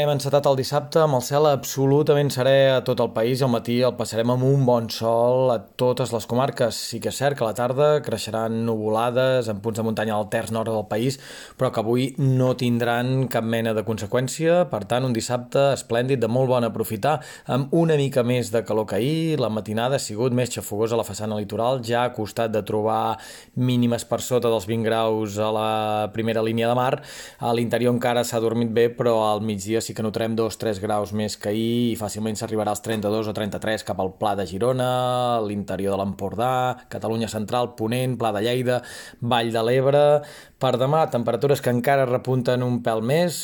Hem encetat el dissabte amb el cel absolutament serè a tot el país i al matí el passarem amb un bon sol a totes les comarques. Sí que és cert que a la tarda creixeran nuvolades en punts de muntanya al terç nord del país, però que avui no tindran cap mena de conseqüència. Per tant, un dissabte esplèndid, de molt bon aprofitar, amb una mica més de calor que ahir. La matinada ha sigut més xafogosa a la façana litoral, ja ha costat de trobar mínimes per sota dels 20 graus a la primera línia de mar. A l'interior encara s'ha dormit bé, però al migdia sí que notarem 2-3 graus més que ahir i fàcilment s'arribarà als 32 o 33 cap al Pla de Girona, l'interior de l'Empordà, Catalunya Central, Ponent, Pla de Lleida, Vall de l'Ebre. Per demà, temperatures que encara repunten un pèl més,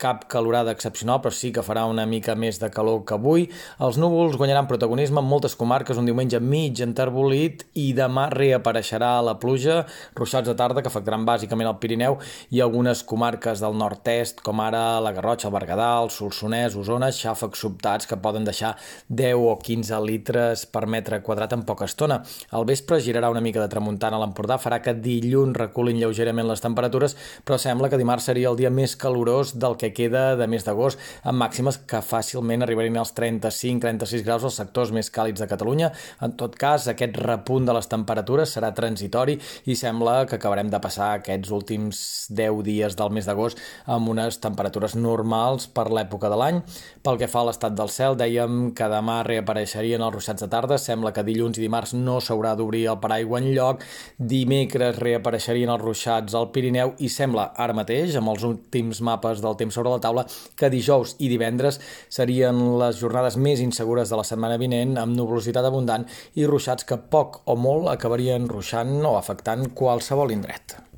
cap calorada excepcional, però sí que farà una mica més de calor que avui. Els núvols guanyaran protagonisme en moltes comarques un diumenge mig enterbolit i demà reapareixerà la pluja, ruixats de tarda que afectaran bàsicament el Pirineu i algunes comarques del nord-est, com ara la Garrotxa, el Berguedà, el Solsonès, Osona, xàfecs sobtats que poden deixar 10 o 15 litres per metre quadrat en poca estona. Al vespre girarà una mica de tramuntana a l'Empordà, farà que dilluns reculin lleugerament les temperatures, però sembla que dimarts seria el dia més calorós del que queda de mes d'agost, amb màximes que fàcilment arribarien als 35-36 graus als sectors més càlids de Catalunya. En tot cas, aquest repunt de les temperatures serà transitori i sembla que acabarem de passar aquests últims 10 dies del mes d'agost amb unes temperatures normals per l'època de l'any. Pel que fa a l'estat del cel, dèiem que demà reapareixerien els ruixats de tarda, sembla que dilluns i dimarts no s'haurà d'obrir el paraigua en lloc, dimecres reapareixerien els ruixats al Pirineu i sembla ara mateix, amb els últims mapes del temps sobre la taula que dijous i divendres serien les jornades més insegures de la setmana vinent amb nuvolositat abundant i ruixats que poc o molt acabarien ruixant o afectant qualsevol indret.